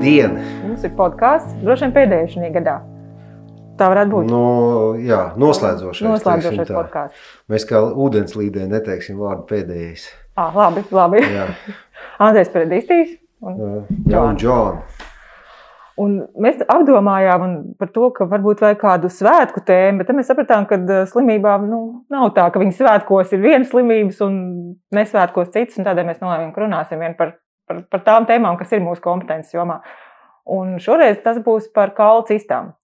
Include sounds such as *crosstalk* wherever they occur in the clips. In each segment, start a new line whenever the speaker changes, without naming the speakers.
Labdien!
Mums ir podkāsts, droši vien pēdējais šajā gadā. Tā varētu būt.
No, jā, noslēdzošais.
Noslēdzošais podkāsts.
Mēs kā ūdenslīdē neteiksim vārdu pēdējais.
Ah, labi, labi. *laughs* Andrēs Predistīs. Un,
jā un Džona.
un mēs apdomājām par to, ka varbūt vajag kādu svētku tēmu, bet tad mēs sapratām, ka slimībām nu, nav tā, ka viņas svētkos ir vienas slimības un nesvētkos citas. Tādēļ mēs nolēmām, ka runāsim vien par, par, par tām tēmām, kas ir mūsu kompetences jomā. Un šoreiz tas būs par kaulu cistām.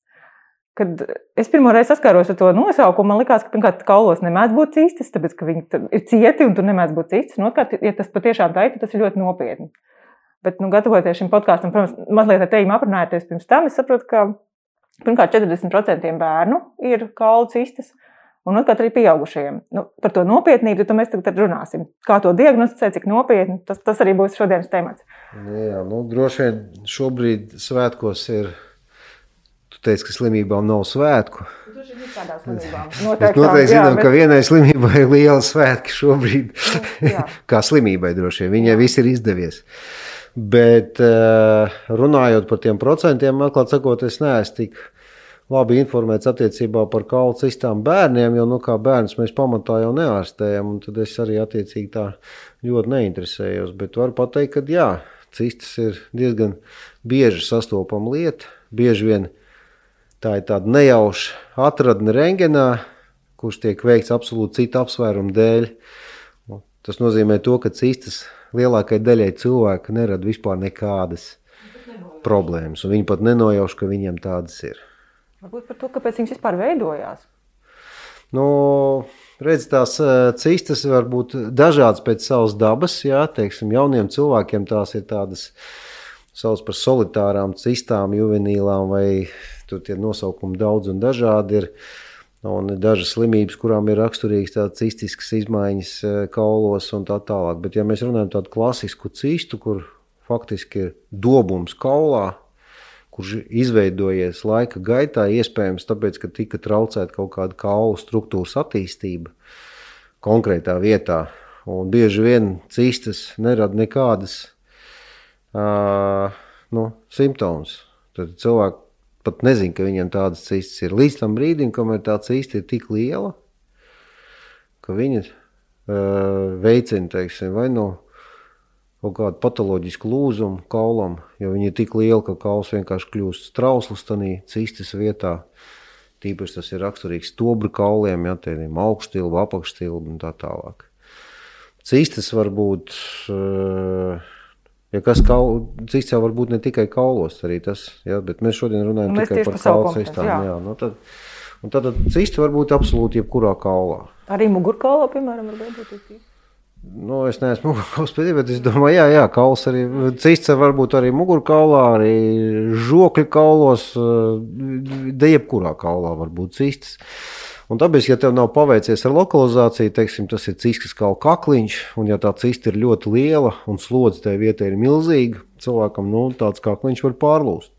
Kad es pirmo reizi saskāros ar to nosaukumu, man liekas, ka pirmkārt kaulos nemēdz būt cistas, tāpēc ka viņi ir cieti un tur nemēdz būt cistas. Otrkārt, ja tas patiešām tā ir, tad tas ir ļoti nopietni. Bet, nu, gatavoties šim podkāstam, protams, mazliet ar tevi aprunājoties pirms tam, es saprotu, ka pirmkārt 40% bērnu ir kaulu cistas. Un otrkārt, arī pieaugušajiem. Nu, par to nopietnību tad mēs tagad runāsim. Kā to diagnosticēt, cik nopietni, tas, tas arī būs šodienas temats.
Jā, nu, droši vien šobrīd svētkos ir. Tu teici, ka slimībām nav svētku.
Slimībām.
Mēs noteikti zinām, ka vienai slimībai ir liela svētki šobrīd.
jā. *laughs*
Kā slimībai droši vien. Viņai viss ir izdevies. Bet eh, runājot par tiem procentiem, atklāt sakot, es neesmu tik labi informēts attiecībā par kaulu cistām bērniem, jo nu, kā bērns mēs pamatā jau neārstējam, un tad es arī attiecīgi tā ļoti neinteresējos. Bet varu pateikt, ka jā, cistas ir diezgan bieži sastopama lieta. Bieži vien tā ir tāda nejauša atradne rengenā, kurš tiek veikts absolūti citu apsvērumu dēļ. Tas nozīmē to, ka cistas lielākajai daļai cilvēku nerada vispār nekādas problēmas, un viņi pat nenojauš, ka viņiem tādas ir.
Varbūt par to, kāpēc viņas vispār veidojās.
Nu, redz, tās eh, cistas var būt dažādas pēc savas dabas. Jā, teiksim, jauniem cilvēkiem tās ir tādas sauc par solitārām cistām, juvenīlām, vai tur tie nosaukumi daudz un dažādi ir. Un dažas slimības, kurām ir raksturīgas tādas cistiskas izmaiņas eh, kaulos un tā tālāk. Bet, ja mēs runājam par tādu klasisku cistu, kur faktiski ir dobums kaulā, kurš izveidojies laika gaitā, iespējams, tāpēc, ka tika traucēta kaut kāda kaulu struktūras attīstība konkrētā vietā. Un bieži vien cistas nerada nekādas uh, nu, simptomus. Tad cilvēki pat nezina, ka viņiem tādas cistas ir. Līdz tam brīdim, kamēr tā cista ir tik liela, ka viņa uh, veicina teiksim, vai no kaut kādu patoloģisku lūzumu kaulam, jo viņi ir tik lieli, ka kauls vienkārši kļūst trausls tādā cistas vietā. Tīpaši tas ir raksturīgs stobra kauliem, ja tādiem augststilbu, apakšstilbu un tā tālāk. Cistas var būt, ja kas kaul, cists jau var būt ne tikai kaulos, arī tas, ja, bet mēs šodien runājam
Mēs
tikai par kaulu cistām.
jā.
Jā, nu tad, un tad cisti var būt absolūti jebkurā kaulā.
Arī mugurkaulā, piemēram, var veidot cistas.
Nu, es neesmu *laughs* mugurkauls pēdējais, bet es domāju, jā, jā kauls arī cists var būt arī mugurkaulā, arī žokļa kaulos, de jebkurā kaulā var būt cists. Un tāpēc, ja tev nav paveicies ar lokalizāciju, teiksim, tas ir ciskas kaula kakliņš, un ja tā cista ir ļoti liela un slodze tajā vietā ir milzīga, cilvēkam nu, tāds kakliņš var pārlūst.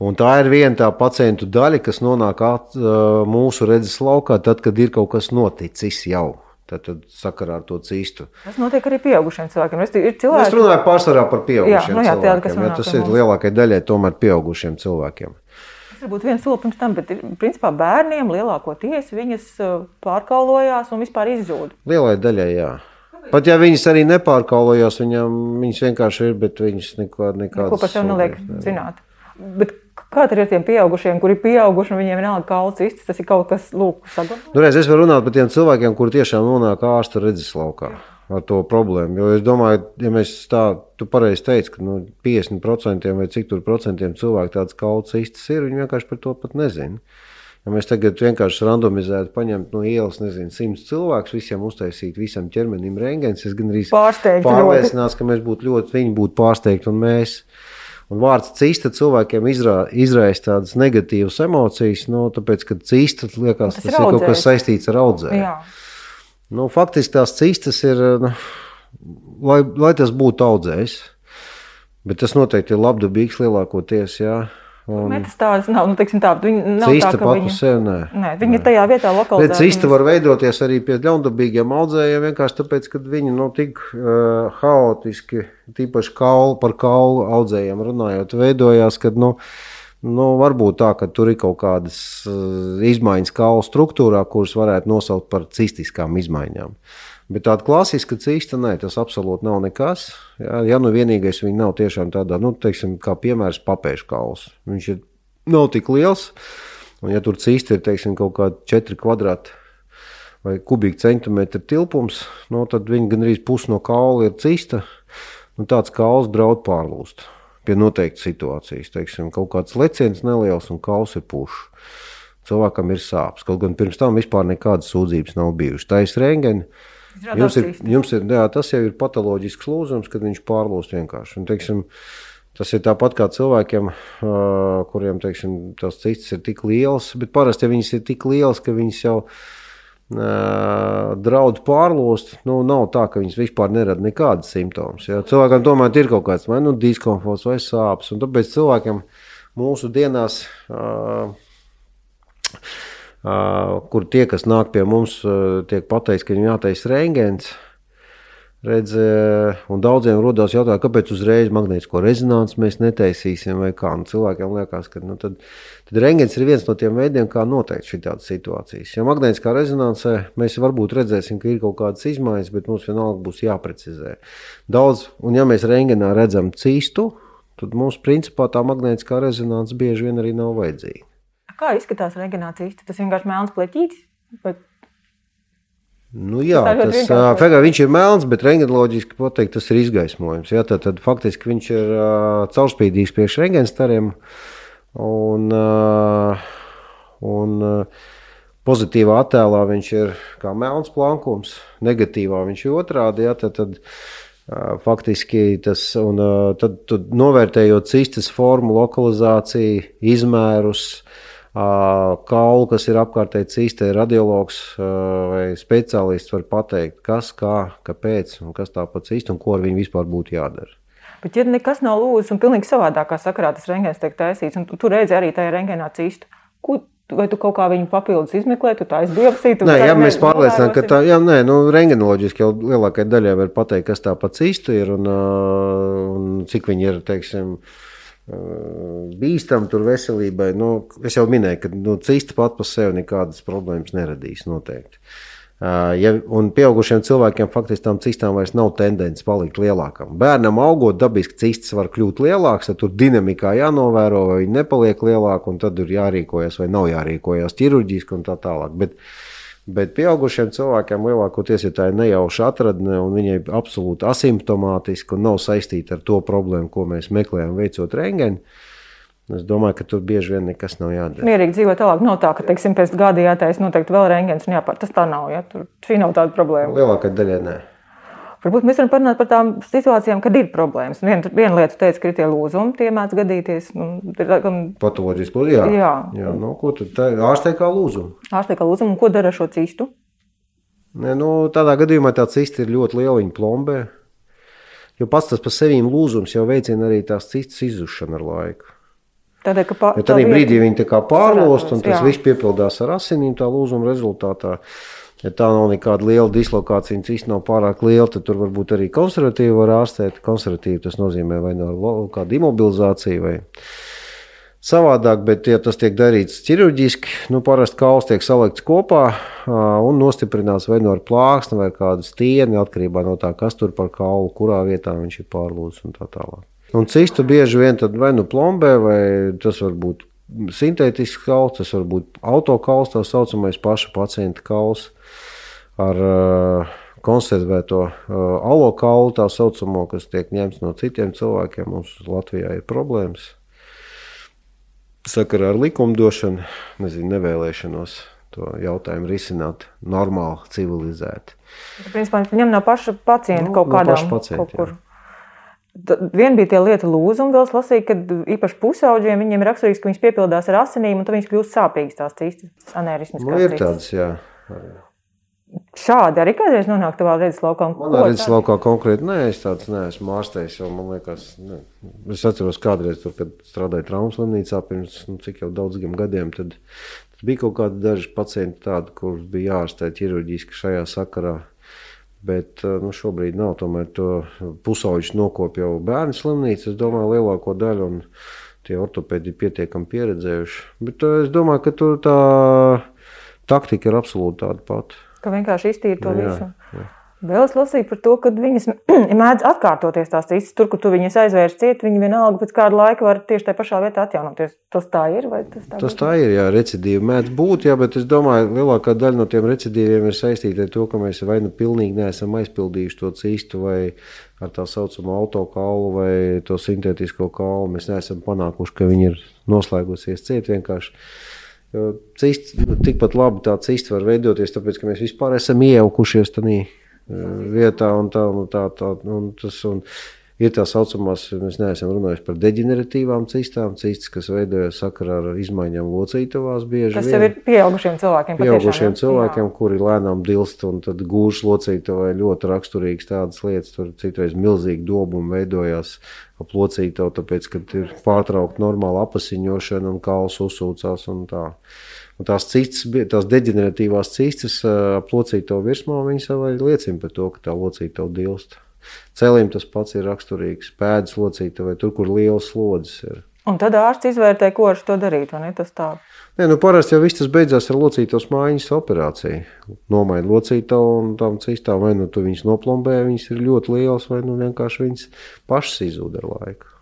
Un tā ir viena tā pacientu daļa, kas nonāk at, ā, mūsu redzes laukā, tad, kad ir kaut kas noticis jau. Tad, tad sakarā ar to cistu.
Tas notiek arī pieaugušiem cilvēkiem. Es, ir
Es
cilvēki,
runāju pārsvarā par pieaugušiem
Jā, nu jā,
cilvēkiem.
Runā
tas ir
mums.
lielākajai daļai tomēr pieaugušiem cilvēkiem.
Tas varbūt viens solis pirms tam, bet principā bērniem lielākoties viņas uh, pārkaulojās un vispār izzūd.
Lielai daļai, jā. Pat ja viņas arī nepārkaulojās, viņam, viņas vienkārši ir, bet viņas neko nekādas.
Ko par sevi neliek zināt. Bet kā tad ir tiem pieaugušiem, kuri ir pieauguši un viņiem vienalga kauls cistas? Tas ir kaut kas, lūk, saglabājums.
Nu, es varu runāt par tiem cilvēkiem, kuri tiešām nonāk ārsta redzeslaukā ar to problēmu. Jo es domāju, ja mēs tā, tu pareizi teici, ka nu, 50% vai cik tur procentiem cilvēku tādas kaulas īstas ir, viņi vienkārši par to pat nezina. Ja mēs tagad vienkārši randomizētu, paņemtu no ielas, nezinu, simts cilvēkus, visiem uztaisītu, visam ķermenim rēngens, es gan arī
Pārsteigti ļoti.
pārliecināts, ka mēs būtu ļoti, viņi būtu pārsteigti un mēs. Un vārds cista cilvēkiem izrā, izraisa tādas negatīvas emocijas, nu, tāpēc, ka cista liekas,
Tas
tas,
ir
ir kaut kas saistīts ar audzēju. Nu, faktiski tās cistas ir, nu, lai, lai tas būtu audzējs, bet tas noteikti ir labdabīgs lielākoties. Jā. Un
Metastāzes nav, nu, teiksim tā, viņa nav
cista
tā, ka
pat
viņa,
sevi nē.
nē, viņa ir tajā vietā
Bet
lokalizēta.
cista var veidoties arī pie ļaundabīgiem audzējiem, vienkārši tāpēc, ka viņi nav tik uh, haotiski, tīpaši kaulu, par kaulu audzējiem runājot, veidojās, kad, nu, nu, varbūt tā, ka tur ir kaut kādas uh, izmaiņas kaulu struktūrā, kuras varētu nosaukt par cistiskām izmaiņām. Bet tāda klasiska cista, nē, tas absolūti nav nekas. Jā, ja nu vienīgais viņa nav tiešām tādā, nu, teiksim, kā piemērs papēžu kauls. Viņš ir nav tik liels, un ja tur cista ir, teiksim, kaut kādi 4 kvadrāti vai kubikcentimetri tilpums, no, tad viņa gandrīz pusi no kaula ir cista, un tāds kauls draud pārlūst pie noteiktas situācijas. Teiksim, kaut kāds leciens neliels un kauls ir pušs. Cilvēkam ir sāpes. Kaut gan pirms tam vispār nekādas sūdzības nav bijušas. Tā ir rēngena. Jums ir, jums ir, jā, tas jau ir patoloģisks lūzums, kad viņš pārlūst vienkārši. Un, teiksim, tas ir tāpat kā cilvēkiem, kuriem teiksim, tas cits ir tik liels, bet parasti ja viņas ir tik liels, ka viņas jau draud pārlūst. Nu, nav tā, ka viņas vispār nerada nekādas simptomas. Ja? Cilvēkam tomēr ir kaut kāds vai nu diskomforts vai sāpes. Tāpēc cilvēkiem mūsu dienās. Uh, kur tie, kas nāk pie mums, tiek pateikts, ka viņiem jātaisa rēngens. Redz, un daudziem rodas jautājums, kāpēc uzreiz magnētisko rezonanci mēs netaisīsim, vai kā. Un cilvēkiem liekas, ka nu, tad, tad rēngens ir viens no tiem veidiem, kā noteikt šādas situācijas. Ja magnētiskā rezonansē mēs varbūt redzēsim, ka ir kaut kādas izmaiņas, bet mums vienalga būs jāprecizē. Daudz, un ja mēs rēngenā redzam cistu, tad mums principā tā magnētiskā rezonanse bieži vien arī nav vajadzīga.
Kā izskatās reģenācija? Tas vienkārši melns pleķītis. Bet...
Nu, jā, tas,
vienkārši.
uh, fekā, viņš ir melns, bet rentgenoloģiski pateikt, tas ir izgaismojums. Jā, tad, tad faktiski viņš ir uh, caurspīdīgs priekš rentgenstariem. Un, uh, un uh, pozitīvā attēlā viņš ir kā melns plankums, negatīvā viņš ir otrādi. Jā, tad, tad, uh, faktiski tas, un uh, tad, tad novērtējot cistas formu, lokalizāciju, izmērus, uh, kaulu, kas ir apkārtēji cistē, radiologs uh, vai speciālists var pateikt, kas, kā, kāpēc un kas tā pa cistu un ko ar viņu vispār būtu jādara.
Bet, ja nekas nav lūdzu, un pilnīgi savādākā sakarā tas rengēns tiek taisīts, un tu, tu redzi arī tajā rengēnā cistu, ko, vai tu kaut kā viņu papildus izmeklē, tu tā aizbiopsītu?
Nē, ja mēs pārliecinām, ka tā, jā, nē, nu, rengenoloģiski jau lielākajai daļai var pateikt, kas tā pa cistu ir un, uh, un cik viņi ir, teiksim, bīstami tur veselībai. Nu, es jau minēju, ka nu, cista pat par sevi nekādas problēmas neradīs noteikti. Uh, Ja, un pieaugušiem cilvēkiem faktiski tam cistām vairs nav tendence palikt lielākam. Bērnam augot, dabiski cistas var kļūt lielākas, tad tur dinamikā jānovēro, vai viņi nepaliek lielāki, un tad ir jārīkojas vai nav jārīkojas ķirurģiski un tā tālāk. Bet, Bet pieaugušiem cilvēkiem lielākoties ir tā nejauša atradne, un viņa ir absolūti asimptomātiska un nav saistīta ar to problēmu, ko mēs meklējam, veicot rengeni. Es domāju, ka tur bieži vien nekas nav jādara.
Mierīgi dzīvo tālāk. Nav tā, ka, teiksim, pēc gada jātaisa noteikti vēl rengēns un jāpār. Tas tā nav. Ja? Tur šī nav tāda problēma.
Lielākajai daļai nē.
Varbūt mēs varam parunāt par tām situācijām, kad ir problēmas. Viena, viena lieta, teica, ka ir tie lūzumi, tie mēdz gadīties. Nu, gan
Patoloģiski lūdzu. Jā,
Jā.
jā nu, ko tad tā- ārstē kā lūzumu?
ārstē kā lūzumu, un ko dara ar šo cistu?
Nē, nu, tādā gadījumā tā cista ir ļoti liela, viņa plombē. Jo pats tas par sevi lūzums jau veicina arī tās citas izzušanu ar laiku.
Tādēļ, ka pa,
Jo tādā brīdī viņi tā kā pārlost, un tas
Jā.
viss piepildās ar asinīm tā lūzuma rezultātā. Ja tā nav nekāda liela dislokācija, un cits nav pārāk liela, tad tur varbūt arī konservatīvi var ārstēt. Konservatīvi tas nozīmē vai no lo- kāda imobilizācija vai savādāk, bet ja tas tiek darīts ķirurģiski, nu parasti kauls tiek salikts kopā un nostiprināts vai no ar plāksni vai kādu stieni, atkarībā no tā, kas tur par kaulu, kurā vietā viņš ir pārlūzis un tā tālāk. Un cistu bieži vien vai nu plombē, vai tas var būt sintētisks kauls, tas var būt autokauls, tā saucamais paša pacienta kauls ar uh, konservēto uh, alokaulu, tā saucamo, kas tiek ņemts no citiem cilvēkiem. Mums Latvijā ir problēmas sakarā ar likumdošanu, nezinu, nevēlēšanos to jautājumu risināt normāli, civilizēti.
Principā ņem no paša pacienta
Nu,
kaut
no
kādā
paša pacienta,
kaut kur. Tad Viena bija tie lieta lūzumi, vēl es lasīju, ka īpaši pusauģiem viņiem ir raksturīgs, ka viņas piepildās ar asinīm, un tad viņas kļūst sāpīgas tās cistas, anērismas.
Nu, ir tāds, jā.
Šādi arī kādreiz nonāk tavā redzes laukā.
Man redzes laukā konkrēti, nē, es tāds neesmu ārstējis, jo man liekas, ne. es atceros kādreiz, tur, kad strādāju traumas slimnīcā pirms, nu, cik jau daudziem gadiem, tad, bija kaut kādi daži pacienti tādi, kurus bija jāārstē ķirurģiski šajā sakarā. Bet nu, šobrīd nav. Tomēr to pusauģis nokopja jau bērnu slimnīca. Es domāju, lielāko daļu. Un tie ortopēdi ir pietiekami pieredzējuši. Bet es domāju, ka tur tā taktika ir absolūti tāda pati.
Ka vienkārši iztīra to jā, visu. Jā. Vēl es lasīju par to, ka viņas *clears throat* mēdz atkārtoties tās cistas. Tur, kur tu viņas aizvērsi ciet, viņi vienalga pēc kāda laika var tieši tajā pašā vietā atjaunoties. Tas tā ir? Tas
tā, tas tā ir, jā, recidīvi mēdz būt, jā, bet es domāju, lielākā daļa no tiem recidīviem ir saistīta ar to, ka mēs vai nu pilnīgi neesam aizpildījuši to cistu vai ar tā saucamo autokaulu vai to sintētisko kaulu. Mēs neesam panākuši, ka viņi ir noslēgusies ciet vienkārši. Jo cists, nu, tikpat labi tā cists var veidoties, tāpēc, ka mēs vispār esam iejaukušies tajā vietā. Un tā, un tā, tā, un tas, un ir tā saucamās, mēs neesam runājuši par deģeneratīvām cistām, cistas, kas veidojas sakarā ar izmaiņām locītavās bieži.
Tas jau ir pieaugušiem cilvēkiem.
Pieaugušiem patiešām, cilvēkiem, jā. kuri lēnām dilst un tad gūž locītavai ļoti raksturīgas tādas lietas. Tur citreiz milzīgi dobumi veidojās ap locītavu, tāpēc, ka ir pārtraukta normāla apasiņošana un kauls uzsūcās un tā. Un tās citas, tās deģeneratīvās cistas ap locīto virsmu, viņas jau liecina par to, ka tā locīta dilst. Celim tas pats ir raksturīgs. Pēdas locīta vai tur, kur liels slodzes ir.
Un tad ārsts izvērtē, ko ar to darīt.
Nē, nu parasti jau viss tas beidzās ar locītos mājiņas operāciju. Nomaina locīto un tām cistām, vai nu tu viņas noplombē, viņas ir ļoti lielas, vai nu vienkārši viņas pašas izzūd ar laiku.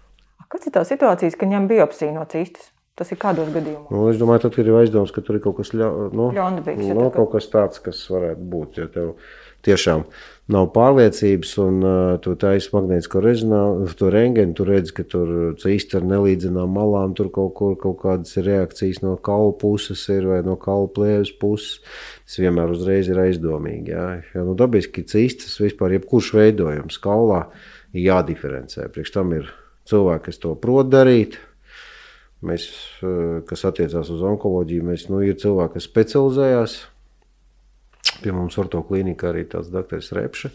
Kas ir tā situācijas, ka ņem biopsiju no cistas? Tas ir kādos gadījumos?
Nu, es domāju, tad ir aizdoms, ka tur ir kaut kas, ļa, nu,
Ļaunabīgs,
nu, kaut kas tāds, kas varētu būt. Ja tev tiešām nav pārliecības, un uh, tu taisi magnētisko rezonanci, tu rengeni, tu redzi, ka tur īsti ar nelīdzinām malām, tur kaut kur kaut kādas reakcijas no kaula puses ir vai no kaula plēves puses. Tas vienmēr uzreiz ir aizdomīgi. Jā. Ja, nu, dabiski cīstas vispār, jebkurš veidojums kaulā ir jādiferencē. Priekš tam ir cilvēki, kas to prot darīt Mēs, eh, kas attiecās uz onkoloģiju, mēs, nu, ir cilvēki, kas specializējās. Pie mums ortoklīnikā arī tāds doktors Repše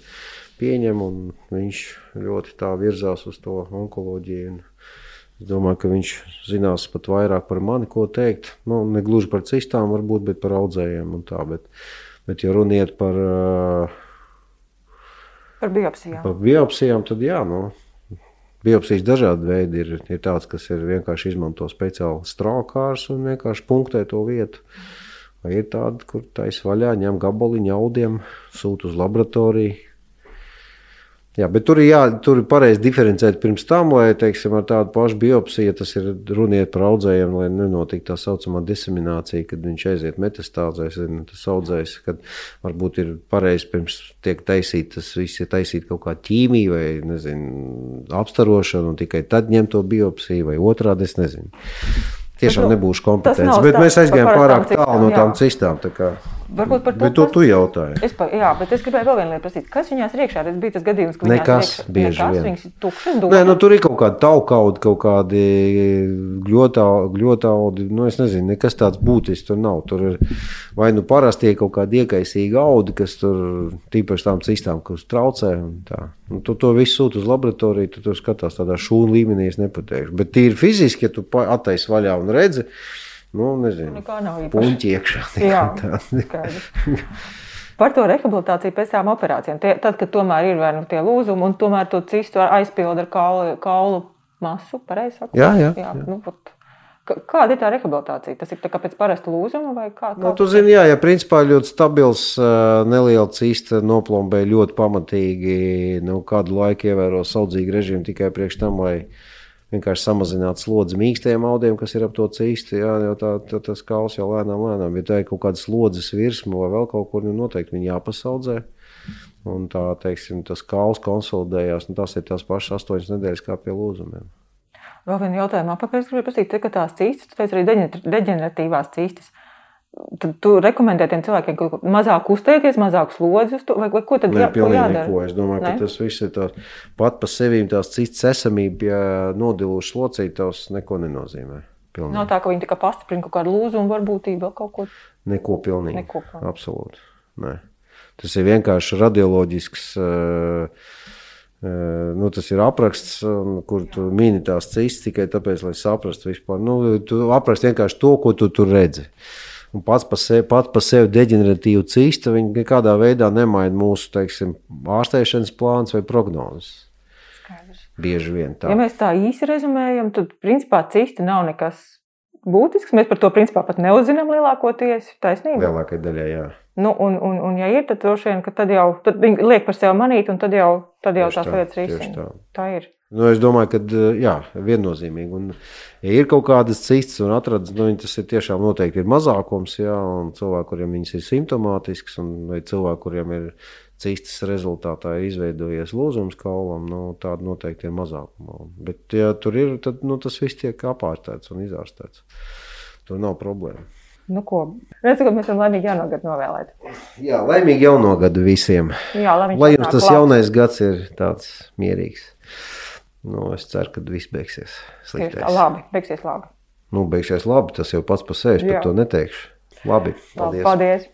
pieņem, un viņš ļoti tā virzās uz to onkoloģiju. Es domāju, ka viņš zinās pat vairāk par mani, ko teikt. Nu, ne gluži par cistām, varbūt, bet par audzējiem un tā. Bet, bet ja runiet par,
par biopsijām,
par biopsijām tad jā, nu, Biopsijas dažādi veidi ir. Ir tāds, kas ir vienkārši izmanto speciālu strākārs un vienkārši punktē to vietu. Vai ir tādi, kur taisa vaļā, ņem gabaliņu audiem, sūta uz laboratoriju, Jā, bet tur ir, jā, tur ir pareizi diferencēt pirms tam, lai teiksim, ar tādu pašu biopsiju, ja tas ir runiet par audzējiem, lai nenotiktu tā saucamā diseminācija, kad viņš aiziet metastāzēs, tas audzējs, kad varbūt ir pareizi pirms tiek taisīt, tas viss ir taisīt kaut kā ķīmija vai, nezinu, apstarošana, un tikai tad ņem to biopsiju vai otrādi, es nezinu. Tiešām nebūšu kompetents, bet mēs aizgājām pārāk tālu no tām cistām. Tā.
Varbūt par to,
bet to tu jautāji.
Es, pa, jā, bet es gribēju vēl vienu lietu prasīt. Kas viņās ir iekšā? Tas bija tas gadījums, ka
nekas riekšā, bieži
nekas,
vien.
Viņas tukšas,
Nē, nu, tur ir kaut kāda taukaudi, kaut kādi gļotaudi. Nu, es nezinu, nekas tāds būtisks tur nav. Tur ir vai nu parasti kaut kādi iekaisīgi audi, kas tur tīpaši tām cistām, kas traucē. Nu, tu to visu sūti uz laboratoriju, tu to skatās tādā šūnu līmenī, es nepateikšu. Bet tīri fiziski, ja tu attaisi vaļā un redzi, Nu, nezinu,
Nekā nav īpaši.
Puņķi iekšā.
Jā, Par to rehabilitāciju pēc tam operācijām. Tie, tad, kad tomēr ir vai nu tie lūzumi, un tomēr to cistu aizpilda ar kaulu, kaulu masu, pareizi sakot.
Jā, jā.
jā, jā. Nu, pat, Kāda ir tā rehabilitācija? Tas ir kā pēc parasta lūzuma vai kā?
Nu, tu zini, jā, ja principā ļoti stabils, neliela cista noplombē ļoti pamatīgi, nu, kādu laiku ievēro saudzīgu režīmu tikai priekš tam, lai vienkārši samazināt slodzi mīkstajiem audiem, kas ir ap to cīsti. Jā, jau tā, tā, tas kauls jau lēnām, lēnām. Ja tā ir kaut kāda slodzes virsma vai vēl kaut kur, nu noteikti viņi jāpasaudzē. Un tā, teiksim, tas kauls konsolidējās, un tas ir tās pašas astoņas nedēļas kā pie lūzumiem.
Vēl viena jautājuma apakaļ, es gribēju pasīt, ka tās cīstas, tu teici arī deģeneratīvās cīstas. Tad tu rekomendē tiem cilvēkiem, ka mazāk uztēties, mazāk slodzes, vai, vai ko tad
jā, jādara? Neko. Es domāju, ne? ka tas viss ir tāds pat par sevi, tās cits esamība, ja nodiluši locītājs, neko nenozīmē.
Pilnīgi. Nav tā, ka viņi tikai pastiprina kaut kādu lūzumu, varbūtību, kaut ko.
Neko pilnīgi. Neko pilnīgi. Absolūti. Nē. Tas ir vienkārši radioloģisks. Uh, Nu, tas ir apraksts, kur tu mini tās cistas tikai tāpēc, lai saprastu vispār. Nu, tu apraksti vienkārši to, ko tu tur redzi. Un pats par sevi, pat par sevi deģeneratīvu cistu, viņi nekādā veidā nemaina mūsu teiksim, ārstēšanas plāns vai prognozes. Bieži vien tā.
Ja mēs tā īsi rezumējam, tad principā cista nav nekas būtisks. Mēs par to principā pat neuzzinām lielākoties. Taisnība.
Lielākajai daļai, jā.
Nu, un, un, un, ja ir, tad droši vien, ka tad jau tad viņi liek par sevi manīt, un tad jau, tad jau tās tā, lietas risina. Tā. tā ir.
Nu, es domāju, ka jā, viennozīmīgi. Un, ja ir kaut kādas citas un atradas, nu, tas ir tiešām noteikti ir mazākums, jā, un cilvēki, kuriem viņas ir simptomātisks, un vai cilvēki, kuriem ir cistas rezultātā izveidojies lūzums kaulam, nu, tāda noteikti ir mazākuma. Bet, ja tur ir, tad nu, tas viss tiek apārstēts un izārstēts. Tur nav problēma.
Nu, ko? Redzu, ka mēs esam laimīgi jauno gadu novēlēt.
Jā, laimīgi jauno gadu visiem.
Jā, lai,
lai jums tas jaunais gads ir tāds mierīgs. Nu, es ceru, ka viss beigsies
slikti. Labi, beigsies labi.
Nu, beigsies labi, tas jau pats par sevi, es par to neteikšu. Labi, paldies.
Paldies.